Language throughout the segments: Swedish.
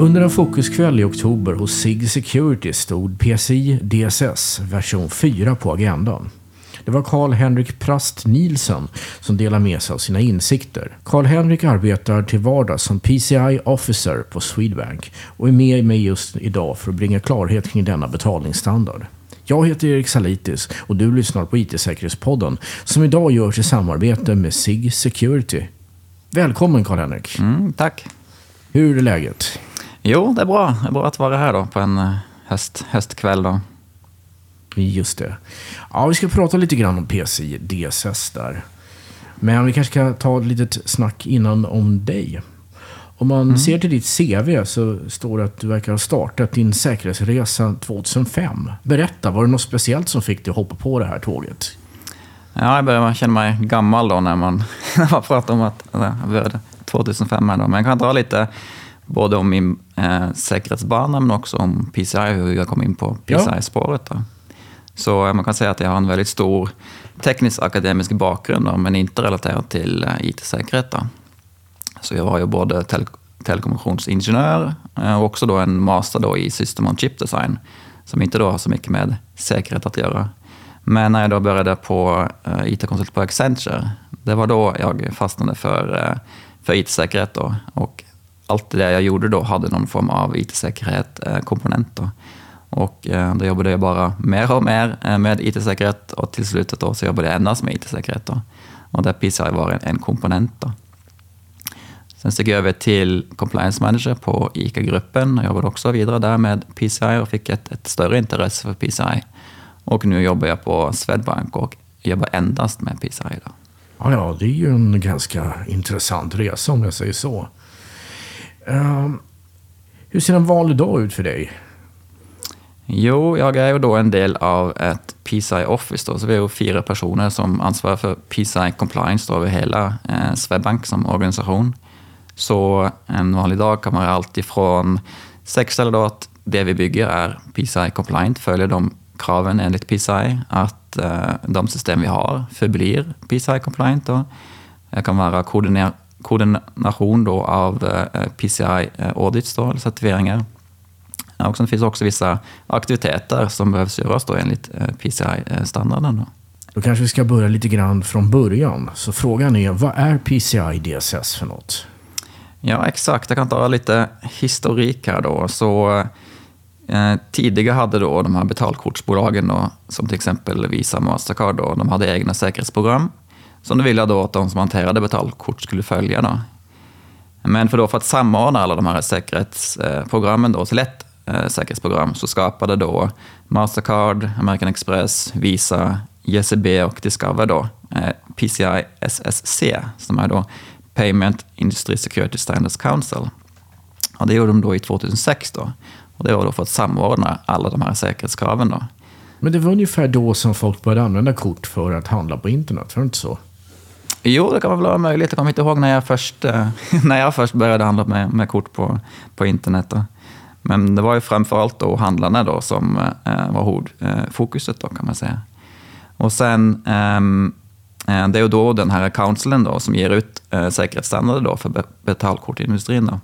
Under en fokuskväll i oktober hos SIG Security stod PCI DSS version 4 på agendan. Det var Karl-Henrik Prast Nielsen som delade med sig av sina insikter. Karl-Henrik arbetar till vardags som PCI Officer på Swedbank och är med mig just idag för att bringa klarhet kring denna betalningsstandard. Jag heter Erik Salitis och du lyssnar på IT-säkerhetspodden som idag görs i samarbete med SIG Security. Välkommen Karl-Henrik. Mm, tack. Hur är läget? Jo, det är bra. Det är bra att vara här då på en eh, höst, höstkväll. Då. Just det. Ja, vi ska prata lite grann om PCI DSS där. Men vi kanske ska ta ett litet snack innan om dig. Om man mm. ser till ditt CV så står det att du verkar ha startat din säkerhetsresa 2005. Berätta, var det något speciellt som fick dig att hoppa på det här tåget? Ja, jag börjar känna mig gammal då när man, när man pratar om att jag började 2005. Här då. Men jag kan dra lite både om min eh, säkerhetsbana men också om PCI, hur jag kom in på PCI-spåret. Ja. Så man kan säga att jag har en väldigt stor teknisk akademisk bakgrund, då, men inte relaterad till eh, IT-säkerhet. Så jag var ju både tele telekommunikationsingenjör eh, och också då en master då i System on Chip Design, som inte då har så mycket med säkerhet att göra. Men när jag då började på IT-konsult på Accenture, det var då jag fastnade för, för IT-säkerhet. Då. Och allt det jag gjorde då hade någon form av IT-säkerhet-komponent. Eh, och eh, då jobbade jag bara mer och mer eh, med IT-säkerhet och till slutet då så jobbade jag endast med IT-säkerhet. Då. Och där PCI var en, en komponent. Då. Sen steg jag över till Compliance Manager på ICA-gruppen och jobbade också vidare där med PCI och fick ett, ett större intresse för PCI. Och nu jobbar jag på Swedbank och jobbar endast med PCI. Då. Ja, ja, det är ju en ganska intressant resa om jag säger så. Um, hur ser en vanlig dag ut för dig? Jo, jag är ju då en del av ett PCI Office. Då, så vi är ju fyra personer som ansvarar för PCI Compliance då, över hela eh, Swedbank som organisation. Så en vanlig dag kan vara allt ifrån säkerställa då att det vi bygger är PCI compliant, följer de kraven enligt PCI, att eh, de system vi har förblir PCI compliant. Då. Jag kan vara koordiner koordination då av eh, PCI eh, eller certifieringar och sen finns också vissa aktiviteter som behövs göras då enligt eh, PCI-standarden. Då. då kanske vi ska börja lite grann från början. Så frågan är, vad är PCI DSS för något? Ja, exakt. Jag kan ta lite historik här då. Så, eh, tidigare hade då de här betalkortsbolagen, då, som till exempel Visa och Mastercard, då, de hade egna säkerhetsprogram som du ville då att de som hanterade betalkort skulle följa. Då. Men för, då, för att samordna alla de här säkerhetsprogrammen då till ett säkerhetsprogram så skapade då Mastercard, American Express, Visa, JCB och Discover då eh, PCI SSC, som är då Payment Industry Security Standards Council. Och det gjorde de då i 2006 då. Och det var då för att samordna alla de här säkerhetskraven då. Men det var ungefär då som folk började använda kort för att handla på internet, var det inte så? Jo, det kan väl vara möjligt. Jag kommer inte ihåg när jag först, eh, när jag först började handla med, med kort på, på internet. Då. Men det var ju framförallt då handlarna då som eh, var huvudfokuset då kan man säga. Och sen, ehm, eh, det är ju då den här councilen då som ger ut eh, säkerhetsstandarder då för betalkortindustrin. Då.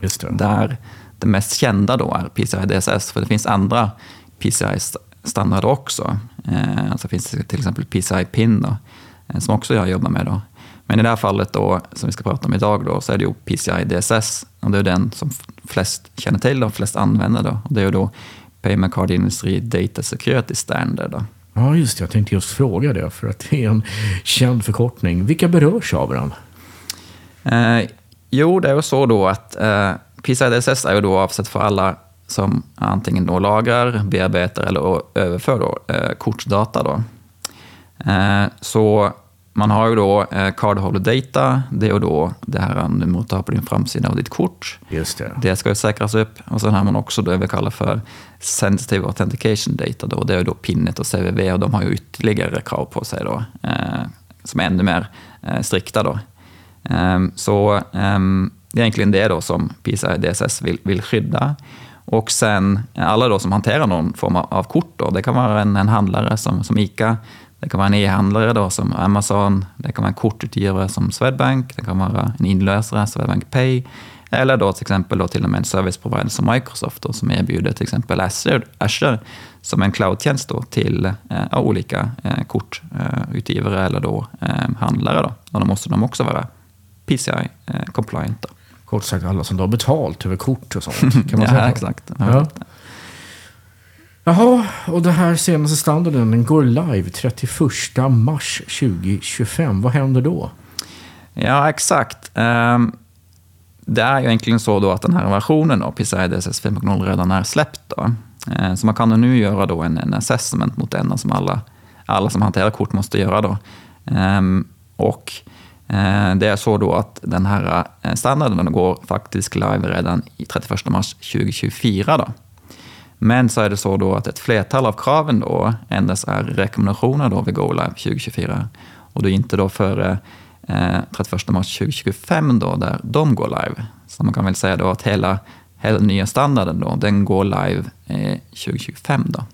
Just det. Där det mest kända då är PCI DSS, för det finns andra PCI-standarder också. Eh, alltså finns det till exempel PCI PIN då, eh, som också jag jobbar med. Då. Men i det här fallet då, som vi ska prata om idag då, så är det ju PCI DSS och det är den som flest känner till och flest använder. Då. Och det är ju då Payment Card Industry Data Security Standard. Då. Ja, just det. Jag tänkte just fråga det, för att det är en känd förkortning. Vilka berörs av den? Eh, jo, det är ju så då att eh, PCI DSS är ju då avsett för alla som antingen då lagrar, bearbetar eller överför då, eh, kortdata. Då. Eh, så man har ju då eh, cardholder data, det är då det här du mottar på din framsida av ditt kort. Just det. det ska ju säkras upp. Och sen har man också det vi kallar för sensitive authentication data. Då. Det är då Pinnet och CVV och de har ju ytterligare krav på sig då, eh, som är ännu mer strikta. Då. Um, så um, det är egentligen det då som PCI DSS vill, vill skydda. Och sen alla då som hanterar någon form av kort, då, det kan vara en, en handlare som, som ICA, det kan vara en e-handlare då som Amazon, det kan vara en kortutgivare som Swedbank, det kan vara en inlösare, Swedbank Pay, Eller då till exempel då till och med en service provider som Microsoft då, som erbjuder till exempel Azure, Azure som en cloudtjänst då till eh, olika eh, kortutgivare eh, eller då, eh, handlare. Då. Och då måste de också vara PCI eh. Då. Kort sagt alla som har betalt över kort och sånt. Kan man ja, säga exakt. Ja. Jaha, och den här senaste standarden den går live 31 mars 2025. Vad händer då? Ja, exakt. Ehm, det är ju egentligen så då att den här versionen av PCI DSS 5.0 redan är släppt. Då. Ehm, så man kan nu göra då en, en assessment mot den som alla, alla som hanterar kort måste göra. Då. Ehm, och eh, det är så då att den här eh, standarden går faktiskt live redan i 31 mars 2024. Då. Men så är det så då att ett flertal av kraven då endast är rekommendationer då vid GoLive 2024. Och det är inte då före eh, 31 mars 2025 då, där de går live. Så man kan väl säga då att hela, hela nya standarden då, den går live eh, 2025 då.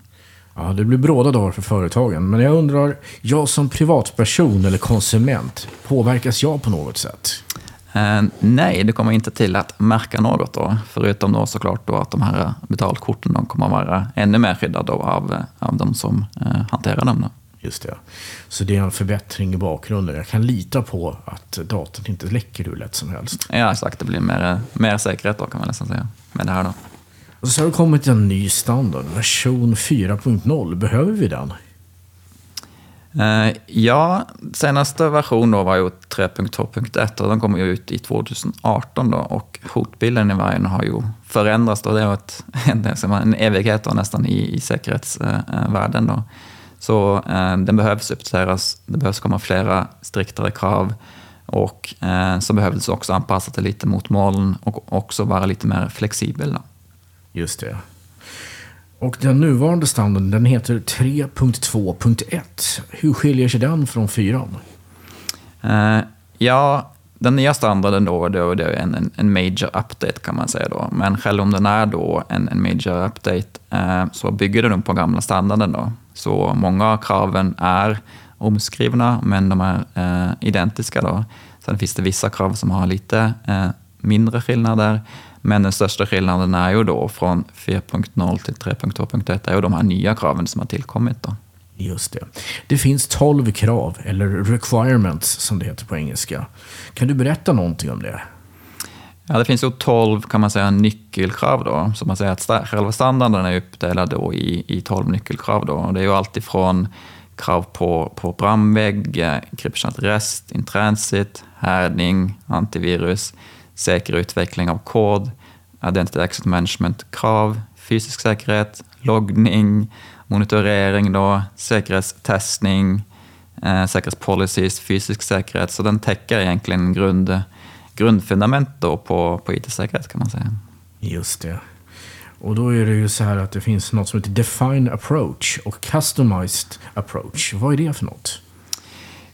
Ja, det blir bråda dagar för företagen. Men jag undrar, jag som privatperson eller konsument, påverkas jag på något sätt? Eh, nej, det kommer inte till att märka något då. Förutom då såklart då att de här betalkorten de kommer vara ännu mer skyddade av, av de som eh, hanterar dem. Då. Just det. Så det är en förbättring i bakgrunden. Jag kan lita på att datorn inte läcker hur lätt som helst. Ja, exakt. Det blir mer, mer säkerhet då kan man nästan säga. Med det här då. Och så har det kommit en ny standard, version 4.0. Behöver vi den? Eh, ja, senaste version då var ju 3.2.1 och den kom ju ut i 2018 då och hotbilden i vargen har ju förändrats då. Det har varit en evighet då, nästan i, i säkerhetsvärlden då. Så eh, den behövs uppdateras, det behövs komma flera striktare krav och eh, så behövs också anpassa det lite mot moln och också vara lite mer flexibel. Då. Just det. Och den nuvarande standarden den heter 3.2.1. Hur skiljer sig den från 4? Uh, eh, ja, den nya standarden då, då det är en, en major update kan man säga. Då. Men själv om den är då en, en major update uh, så bygger den på gamla standarden. Då. Så många av kraven är omskrivna, men de är uh, identiska. Då. Sen finns det vissa krav som har lite mindre skillnader. Men den största skillnaden är ju då från 4.0 till 3.2.1 är ju de här nya kraven som har tillkommit. Då. Just det. Det finns 12 krav, eller requirements som det heter på engelska. Kan du berätta någonting om det? Ja, det finns ju 12 kan man säga, nyckelkrav. Då. Så man säger att själva standarden är uppdelad då i, i 12 nyckelkrav. Då. Det är ju alltifrån krav på, på brandvägg, encryption rest, intransit, härdning, antivirus, säker utveckling av kod, Identity Access Management-krav, fysisk säkerhet, loggning, monitorering, då, säkerhetstestning, eh, säkerhetspolicies, fysisk säkerhet. Så den täcker egentligen grund, grundfundament då på, på IT-säkerhet kan man säga. Just det. Och då är det ju så här att det finns något som heter Define Approach och Customized Approach. Vad är det för något?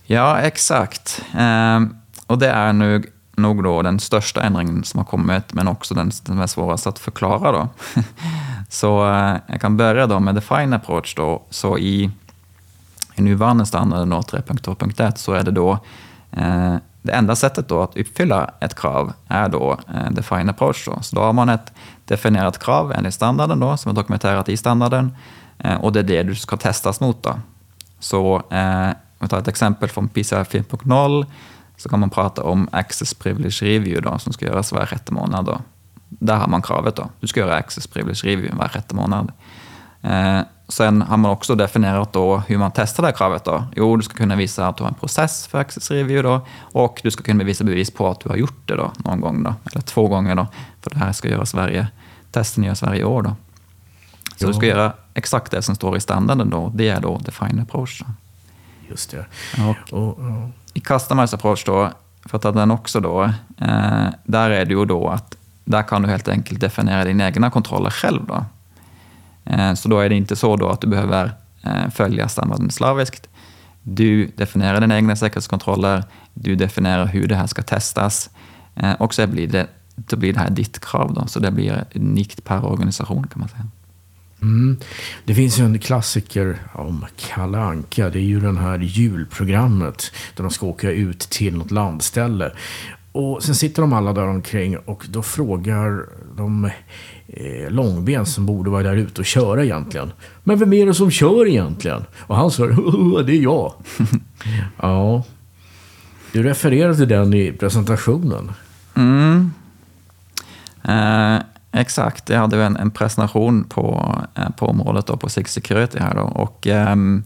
Ja, exakt. Eh, och det är nu nog då den största ändringen som har kommit, men också den, som är svårast att förklara. Då. så eh, jag kan börja då med Define Approach. Då. Så i, i nuvarande standarden 3.2.1 så är det då eh, det enda sättet då att uppfylla ett krav är då eh, Define Approach. Då. Så då har man ett definierat krav enligt standarden då, som är dokumenterat i standarden eh, och det är det du ska testas mot. Då. Så eh, om vi tar ett exempel från PCI 4.0 så kan man prata om Access Privilege Review då, som ska göras var sjätte månad. Då. Där har man kravet. då. Du ska göra Access Privilege Review var sjätte månad. Eh, sen har man också definierat då hur man testar det här kravet. Då. Jo, du ska kunna visa att du har en process för Access Review då, och du ska kunna visa bevis på att du har gjort det då, någon gång, då, eller två gånger. Då, för det här ska göras varje, testen görs varje år. Då. Så jo. du ska göra exakt det som står i standarden. Då. Det är då Define Approach. Då. Just det. Och, och, och i Customize Approach då, för att ta den också då, eh, där är det ju då att där kan du helt enkelt definiera dina egna kontroller själv. Då. Eh, så då är det inte så då att du behöver eh, följa standarden slaviskt. Du definierar dina egna säkerhetskontroller, du definierar hur det här ska testas eh, och så blir det, då blir det här ditt krav. Då, så det blir unikt per organisation kan man säga. Mm. Det finns ju en klassiker om Kalle Anka. Det är ju det här julprogrammet där de ska åka ut till något landställe. Och sen sitter de alla där omkring och då frågar de eh, Långben som borde vara där ute och köra egentligen. Men vem är det som kör egentligen? Och han svarar, det är jag. ja. Du refererade till den i presentationen. Mm. Eh, exakt, jag hade en, en presentation på, eh, på området då, på Six Security här då. Och, ehm,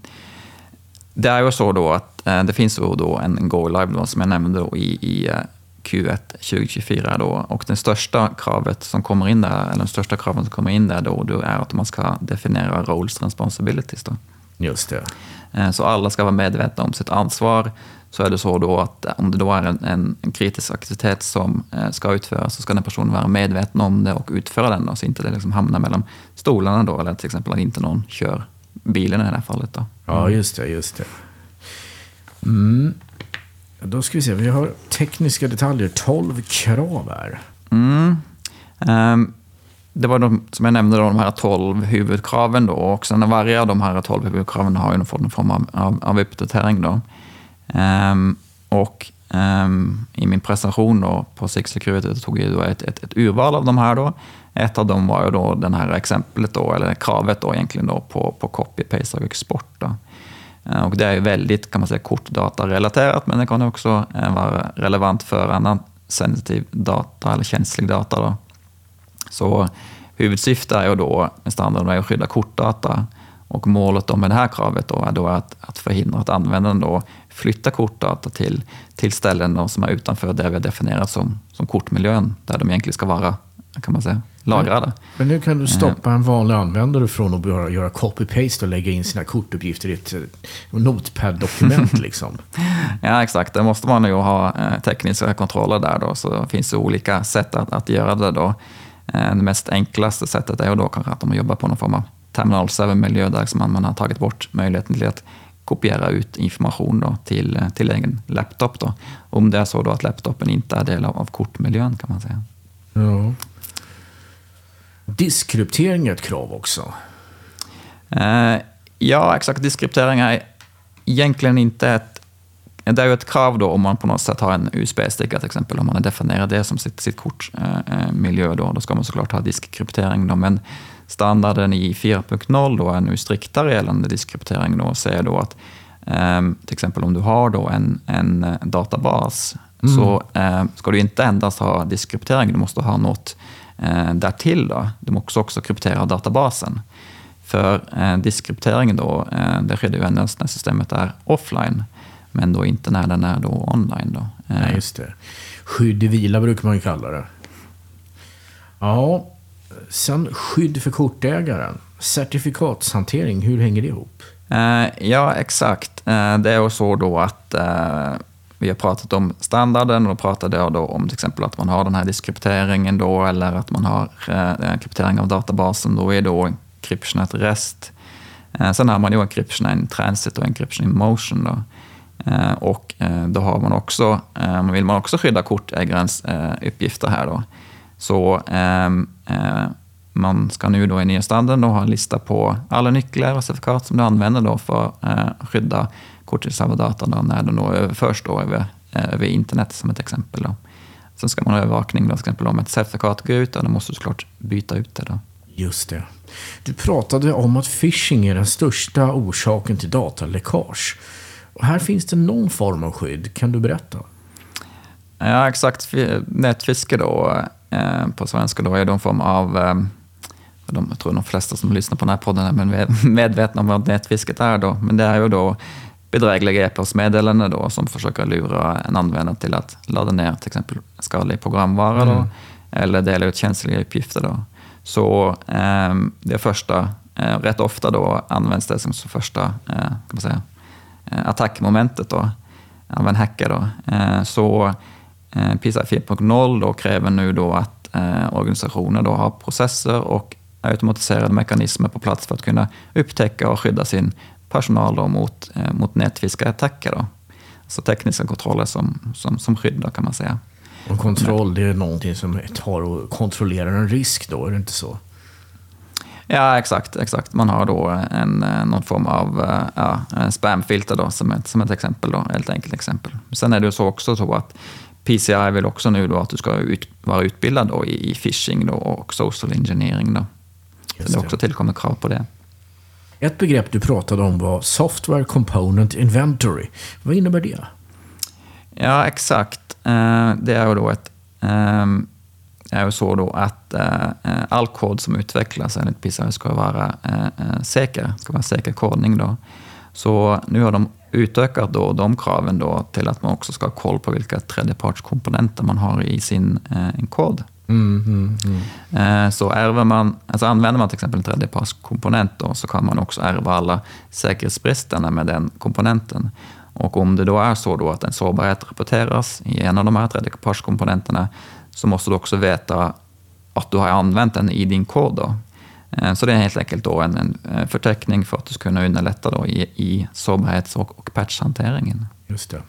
det är ju så då att eh, det finns då en Go Live då, som jag nämnde då, i, i eh, Q1 2024 då. Och det största kravet som kommer in där, eller de största kraven som kommer in där då, då är att man ska definiera roles responsibilities. Då. Just det. Så alla ska vara medvetna om sitt ansvar. Så är det så då att om det då är en, en, kritisk aktivitet som eh, ska utföras så ska den personen vara medveten om det och utföra den då, så inte det liksom hamnar mellan stolarna då, eller till exempel att inte någon kör bilen i det här fallet. Då. Ja, just det, just det. Mm. Då ska vi se, vi har tekniska detaljer, 12 krav här. Mm. Um, det var de, som jag nämnde, då, de här 12 huvudkraven. Då, och sen varje av de här 12 huvudkraven har ju fått någon form av, av, av uppdatering. Då. Um, och um, i min presentation då, på Six Security tog jag då ett, ett, ett, urval av de här. Då. Ett av dem var ju då det här exemplet, då, eller kravet då, egentligen då, på, på copy-paste och export. Då. Ehm, och det är väldigt kan man säga, kortdatarelaterat, men det kan också eh, vara relevant för annan sensitiv data eller känslig data. Då. Så huvudsyftet är ju då med standarden att skydda kortdata. Och målet då med det här kravet då är då att, att förhindra att användaren då flyttar kortdata till, till ställen som är utanför det vi har definierat som, som kortmiljön, där de egentligen ska vara kan man säga, lagrade. Men nu kan du stoppa en vanlig användare från att bara göra copy-paste och lägga in sina kortuppgifter i ett notepad-dokument. liksom. ja, exakt. Det måste man ju ha eh, tekniska kontroller där då, så det finns olika sätt att, att göra det då. Eh, det mest enklaste sättet är då kanske att de jobbar på någon form av Terminal 7-miljö där man, man har tagit bort möjligheten till att kopiera ut information då till, till egen laptop. Då. Om det är så då att laptopen inte är del av, av kortmiljön kan man säga. Ja. Diskryptering är ett krav också. Eh, ja, exakt. Diskryptering är egentligen inte ett... Det är ju ett krav då om man på något sätt har en USB-sticka till exempel, om man har definierat det som sitt, sitt kortmiljö, eh, då, då ska man såklart ha diskkryptering. Då, men standarden i 4.0 då är nu striktare gällande diskkryptering då, och säger då att eh, till exempel om du har då en, en eh, databas mm. så eh, ska du inte endast ha diskkryptering, du måste ha något eh, därtill. Då. Du måste också kryptera databasen. För eh, diskkrypteringen då, eh, det sker ju endast när systemet är offline, men då inte när den är då online. Då. Eh, Nej, just det. Skydd i vila brukar man ju kalla det. Ja, sen skydd för kortägaren. Certifikatshantering, hur hänger det ihop? Eh, ja, exakt. Eh, det är ju så då att eh, vi har pratat om standarden och då pratade jag då om till exempel att man har den här diskrypteringen då eller att man har eh, kryptering av databasen. Då är då encryption at rest. Eh, sen har man ju encryption in transit och encryption in motion. Då. Eh, och eh, då har man också, vill man också skydda kortägarens uppgifter här då. Så ehm, eh, man ska nu då i nya standarden då ha en lista på alla nycklar och certifikat som du använder då för att skydda korttidsserverdatan när den då överförs då över, eh, över internet som ett exempel. Då. Sen ska man ha övervakning då, till exempel om ett certifikat går ut, då måste du såklart byta ut det. Då. Just det. Du pratade om att phishing är den största orsaken till dataläckage. Och här finns det någon form av skydd. Kan du berätta? Ja, exakt. Nätfiske då, eh, på svenska då, är det en form av eh, de, jag tror de flesta som lyssnar på den här podden är medvetna om vad nätfisket är. Då. Men det är ju då bedrägliga e-postmeddelanden då, som försöker lura en användare till att ladda ner till exempel skadlig programvara mm. då, eller dela ut känsliga uppgifter. Då. Så eh, det första, eh, rätt ofta då används det som första eh, kan man säga, eh, attackmomentet då, av en hacker. Då. Eh, så eh, PISA 4.0 då kräver nu då att eh, organisationer då har processer och automatiserade mekanismer på plats för att kunna upptäcka och skydda sin personal då mot, eh, mot nätfiskarattacker. Då. Så tekniska kontroller som, som, som skydd då, kan man säga. Och kontroll, det är någonting som tar och kontrollerar en risk då, är det inte så? Ja, exakt. exakt. Man har då en, eh, någon form av eh, ja, spamfilter då, som, ett, som ett exempel. Då, helt enkelt exempel. Sen är det så också så att PCI vill också nu då att du ska ut, vara utbildad då i, i phishing då och social engineering. Då. Så det också tillkommer krav på det. Ett begrepp du pratade om var Software Component Inventory. Vad innebär det? Ja, exakt. Eh, det är ju då ett ehm, är ju så då att eh, all kod som utvecklas enligt PCI ska vara eh, säker, ska vara säker kodning. Då. Så nu har de utökat då de kraven då till att man också ska ha koll på vilka tredjepartskomponenter man har i sin eh, kod. Mm, mm, mm. Eh, så ärver man, alltså använder man till exempel en tredjepartskomponent då, så kan man också ärva alla säkerhetsbristerna med den komponenten. Och om det då är så då att en sårbarhet rapporteras i en av de här tredjepartskomponenterna så måste du också veta att du har använt den i din kod. Då. Eh, så det är helt enkelt då en, en eh, förteckning för att du ska kunna underlätta då i, i sårbarhets och, och patchhanteringen. Just det.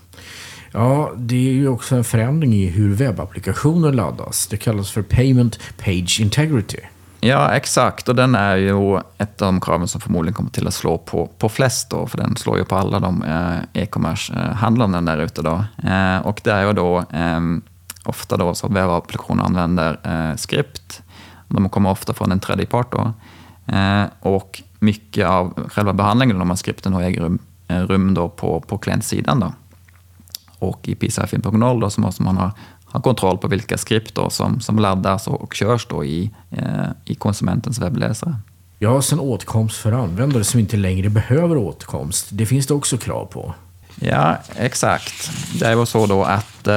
Ja, det är ju också en förändring i hur webbapplikationer laddas. Det kallas för Payment Page Integrity. Ja, exakt. Och den är ju ett av de kraven som förmodligen kommer till att slå på, på flest då, för den slår ju på alla de eh, e-commerce-handlarna där ute då. Och det är ju då eh, ofta då så webbapplikationer använder eh, skript de kommer ofta från en tredje part. Då. Eh, och mycket av själva behandlingen av de här skripten äger rum, eh, rum då på, på klientsidan. Då. Och i PCI 5.0 så måste man ha, ha kontroll på vilka skript då som, som laddas och, körs då i, eh, i konsumentens webbläsare. Ja, sen åtkomst för användare som inte längre behöver åtkomst. Det finns det också krav på. Ja, exakt. Det är väl så då att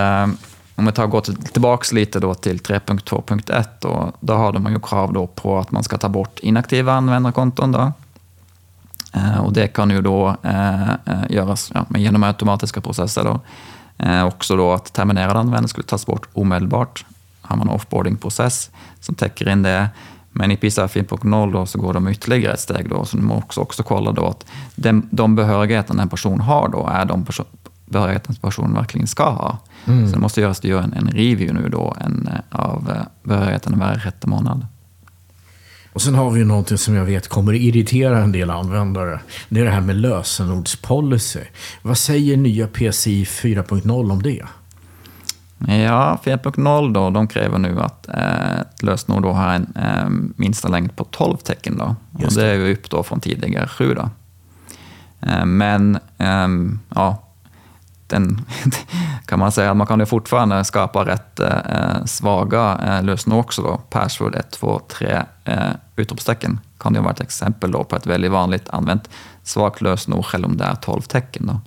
om vi tar går tillbaka lite då till 3.2.1, då, då har de ju krav då på att man ska ta bort inaktiva användarkonton. Då. Eh, och det kan ju då eh, eh göras ja, genom automatiska processer. Då. Eh, också då att terminerade användare skulle tas bort omedelbart. Har man en offboarding-process som täcker in det. Men i PISA 4.0 så går de ytterligare ett steg. Då, så de måste också kolla då att den, de behörigheter en person har då är de behörigheten personen verkligen ska ha. Mm. Så det måste göras en, en review nu då en, eh, av eh, behörigheten varje månad. Och sen har vi ju någonting som jag vet kommer irritera en del användare. Det är det här med lösenordspolicy. Vad säger nya PCI 4.0 om det? Ja, 4.0 då, de kräver nu att eh, ett lösenord då har en eh, minsta längd på 12 tecken. Då. Och det är ju upp då från tidigare 7. Då. Eh, men eh, ja, den, kan man säga att man kan ju fortfarande skapa rätt eh, svaga eh, lösenord också. Då. Password 1, 2, 3 eh, utropstecken kan ju vara ett exempel då på ett väldigt vanligt använt svagt lösenord, själv om det är 12 tecken. Då.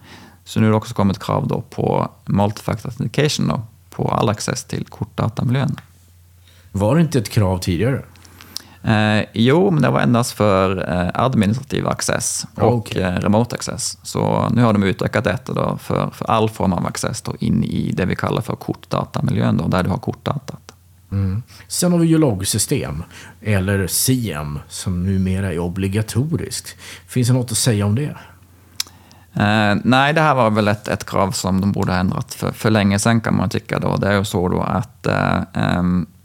Så nu har det också kommit krav då på multifactor authentication då, på all access till kortdatamiljön. Var det inte ett krav tidigare? Eh, jo, men det var endast för eh, administrativ access och okay. eh, remote access. Så nu har de utökat detta då för, för all form av access då in i det vi kallar för kortdatamiljön, då, där du har kortdatat. Mm. Sen har vi ju loggsystem, eller CM, som numera är obligatoriskt. Finns det något att säga om det? Eh, nej, det här var väl ett, ett krav som de borde ha ändrat för, för länge sedan kan man tycka. Då. Det är ju så då att eh, um, Eh,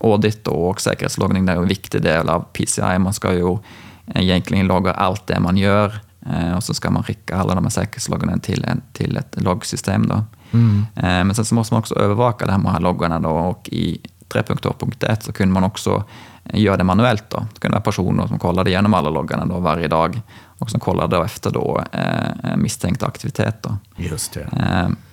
audit och säkerhetsloggning är en viktig del av PCI. Man ska ju egentligen logga allt det man gör eh, och så ska man skicka alla de här säkerhetsloggarna till, en, till ett loggsystem. Då. Mm. Eh, men sen så måste man också övervaka de här loggarna då, och i 3.2.1 så kunde man också göra det manuellt. Då. Det kunde vara personer som kollade igenom alla loggarna då varje dag och som kollade efter då, eh, misstänkt aktivitet. Då. Just det.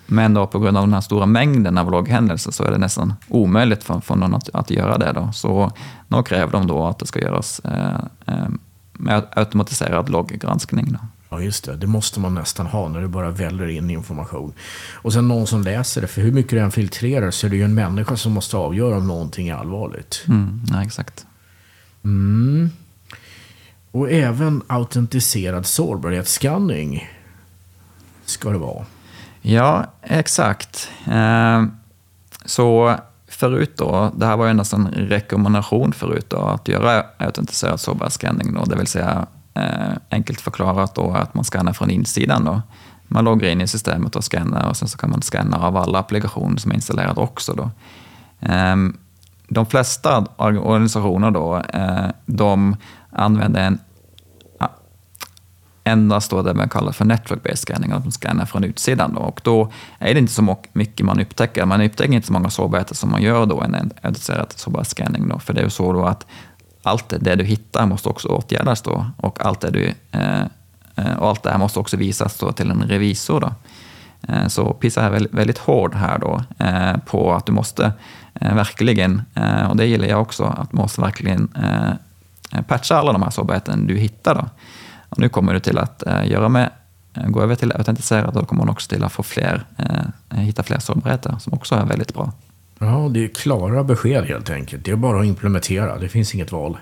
Men då på grund av den här stora mängden av logghändelser så är det nästan omöjligt för, för någon att, att göra det. Då. Så nu kräver de då att det ska göras eh, eh, med automatiserad logggranskning. Då. Ja, just det. Det måste man nästan ha när det bara väller in information. Och sen någon som läser det, för hur mycket det än filtrerar så är det ju en människa som måste avgöra om någonting är allvarligt. Mm, ja, exakt. Mm. Och även autentiserad sårbarhetsskanning ska det vara. Ja, exakt. Eh, så förut då, det här var ju endast en rekommendation förut då, att göra autentiserad sårbarhetsscanning, det vill säga eh, enkelt förklarat då att man skannar från insidan. Då. Man loggar in i systemet och skannar och sen så kan man scanna av alla applikationer som är installerade också. Då. Eh, de flesta organisationer då, eh, de använder en endast då det man kallar för network-based scanning, att man scannar från utsidan. Då. Och då är det inte så mycket man upptäcker. Man upptäcker inte så många sårbarheter som man gör då en automatiserad sårbarhetsscanning. Då. För det är ju så då att allt det du hittar måste också åtgärdas då. Och allt det, du, eh, eh och allt det här måste också visas då till en revisor. Då. Eh, så PISA är väldigt, väldigt hård här då eh, på att du måste eh, verkligen, eh, och det gillar jag också, att du måste verkligen eh, eh, patcha alla de här sårbarheterna du hittar. Då. Och nu kommer du till att eh, göra med, eh, gå över till autentiserat, då kommer man också till att få fler, eh, hitta fler sårbarheter som också är väldigt bra. Ja, det är klara besked helt enkelt. Det är bara att implementera, det finns inget val.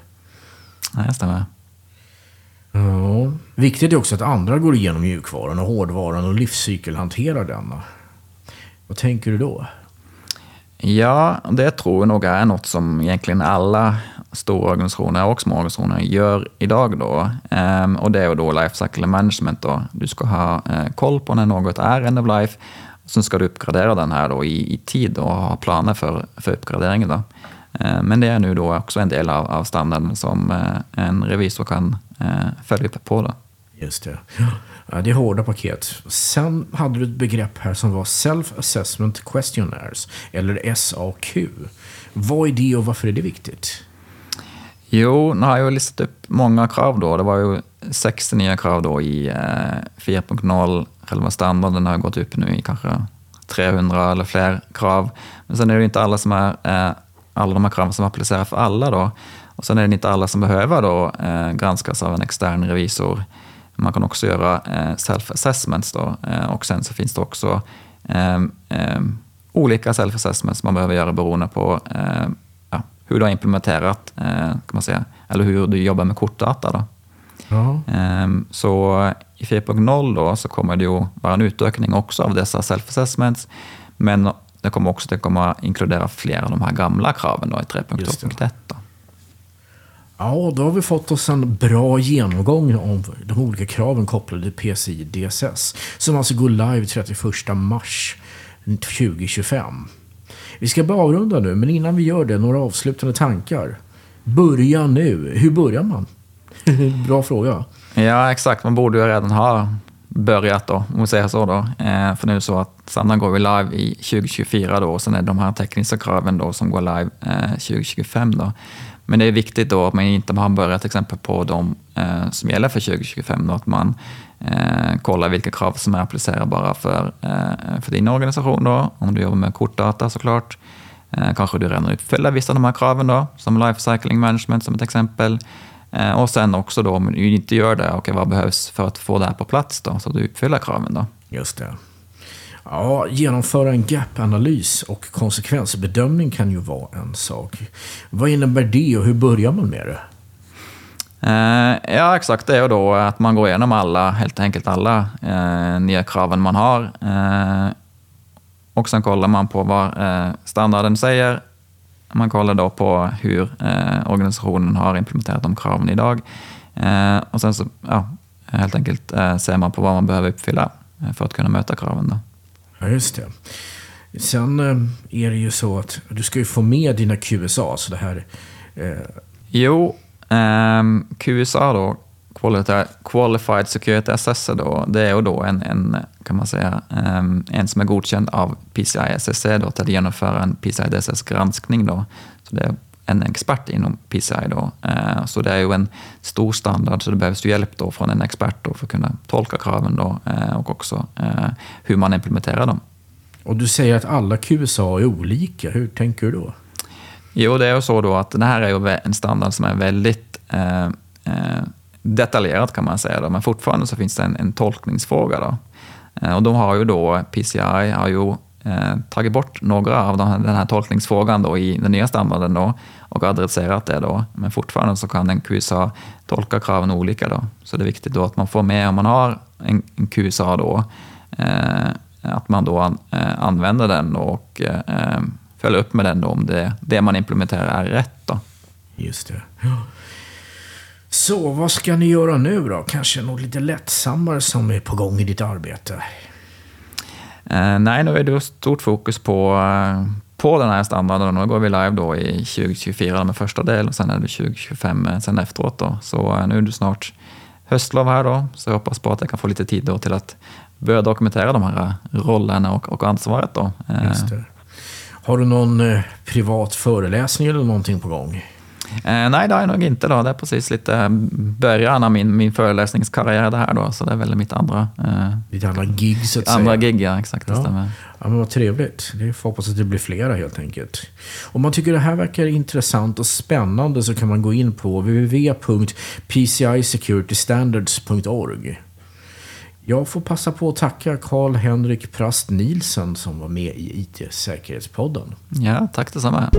Nej, det stämmer. Ja. Viktigt är också att andra går igenom mjukvaran och hårdvaran och livscykelhanterar denna. Vad tänker du då? Ja, det tror jag nog är något som egentligen alla stora organisationer och små organisationer gör idag. Då. Um, och det är då life cycle management. Då. Du ska ha uh, koll på när något är end of life. Sen ska du uppgradera den här då i, i tid och ha planer för, för uppgraderingen. Då. Uh, men det är nu då också en del av, av standarden som uh, en revisor kan eh, följa upp på. Då. Just det. Ja, det är hårda paket. Sen hade du ett begrepp här som var Self-Assessment Questionnaires, eller SAQ. Vad är det och varför är det viktigt? Jo, nu har jag listat upp många krav då. Det var ju 60 nya krav då i eh, 4.0. Själva standarden har gått upp nu i kanske 300 eller fler krav. Men sen är det inte alla som är, eh, alla de här kraven som applicerar för alla då. Och sen är det inte alla som behöver då eh, granskas av en extern revisor. Man kan också göra eh, self-assessments då. Eh, och sen så finns det också eh, olika self-assessments man behöver göra beroende på hur du har implementerat, eh, kan man säga, eller hur du jobbar med kortdata. Då. Ja. Ehm, så i 4.0 då så kommer det ju vara en utökning också av dessa self-assessments, men det kommer också att komma inkludera flera av de här gamla kraven då i 3.2.1. Ja, då har vi fått oss en bra genomgång av de olika kraven kopplade till PCI DSS, som alltså går live 31 mars 2025. Vi ska bara avrunda nu, men innan vi gör det, några avslutande tankar. Börja nu. Hur börjar man? Bra fråga. Ja, exakt. Man borde ju redan ha börjat då, om vi säger så då. Eh, för nu så att standarden går vi live i 2024 då, och sen är det de här tekniska kraven då som går live eh, 2025 då. Men det är viktigt då att man inte har börjat till exempel på de eh, som gäller för 2025, då, att man eh, kollar vilka krav som är applicerbara för, eh, för din organisation. Då. Om du jobbar med kortdata såklart. Eh, kanske du redan uppfyller vissa av de här kraven, då, som life cycling management som ett exempel. Eh, och sen också då, om du inte gör det, okay, vad behövs för att få det här på plats då, så att du uppfyller kraven? Då? Just det. Ja, genomföra en gap-analys och konsekvensbedömning kan ju vara en sak. Vad innebär det och hur börjar man med det? Eh, ja, exakt. Det är då att man går igenom alla, helt enkelt alla eh, nya kraven man har. Eh, och sen kollar man på vad eh, standarden säger. Man kollar då på hur eh, organisationen har implementerat de kraven idag. Eh, och sen så, ja, helt enkelt eh, ser man på vad man behöver uppfylla eh, för att kunna möta kraven. Då. Ja, just det. Sen eh, är det ju så att du ska ju få med dina QSA, så det här... Eh... Jo, ehm, Um, QSA då, Qualified Security Assessor, då, det är då en, en, kan man säga, um, en som är godkänd av PCI SSC då, till att genomföra en PCI DSS-granskning. Då. Så det är en expert inom PCI. Då. Uh, så det är ju en stor standard, så det behövs ju hjälp då från en expert då för att kunna tolka kraven då, uh, och också uh, hur man implementerar dem. Och du säger att alla QSA är olika. Hur tänker du då? Jo, det är ju så då att den här är ju en standard som är väldigt eh, eh, detaljerad kan man säga, då, men fortfarande så finns det en, en tolkningsfråga. Då. Eh, och de har ju då, PCI har ju eh, tagit bort några av de, den här tolkningsfrågan då i den nya standarden då, och adresserat det. Då. Men fortfarande så kan en QSA tolka kraven olika. Då. Så det är viktigt då att man får med, om man har en, en QSA då, eh, att man då an, eh, använder den och eh, följer upp med den då, om det, det man implementerar är rätt. Då. Just det. Så vad ska ni göra nu då? Kanske något lite lättsammare som är på gång i ditt arbete? Eh, nej, nu är det stort fokus på, eh, på den här standarden. Nu går vi live då i 2024 med första del och sen är det 2025 eh, sen efteråt. Då. Så nu är det snart höstlov här då, så jag hoppas på att jag kan få lite tid då till att börja dokumentera de här rollerna och, och ansvaret då. Just det. Har du någon privat föreläsning eller någonting på gång? Eh, nej, det har jag nog inte. Då. Det är precis lite början av min, min föreläsningskarriär det här då, så det är väl mitt andra... Eh, Lite andra gig så att andra säga. gig, ja. Exakt, det Ja. stämmer. Ja, men vad trevligt. Det får hoppas att det blir flera helt enkelt. Om man tycker det här verkar intressant och spännande så kan man gå in på www.pcisecuritystandards.org. Jag får passa på att tacka Karl-Henrik Prast Nielsen som var med i IT-säkerhetspodden. Ja, tack detsamma.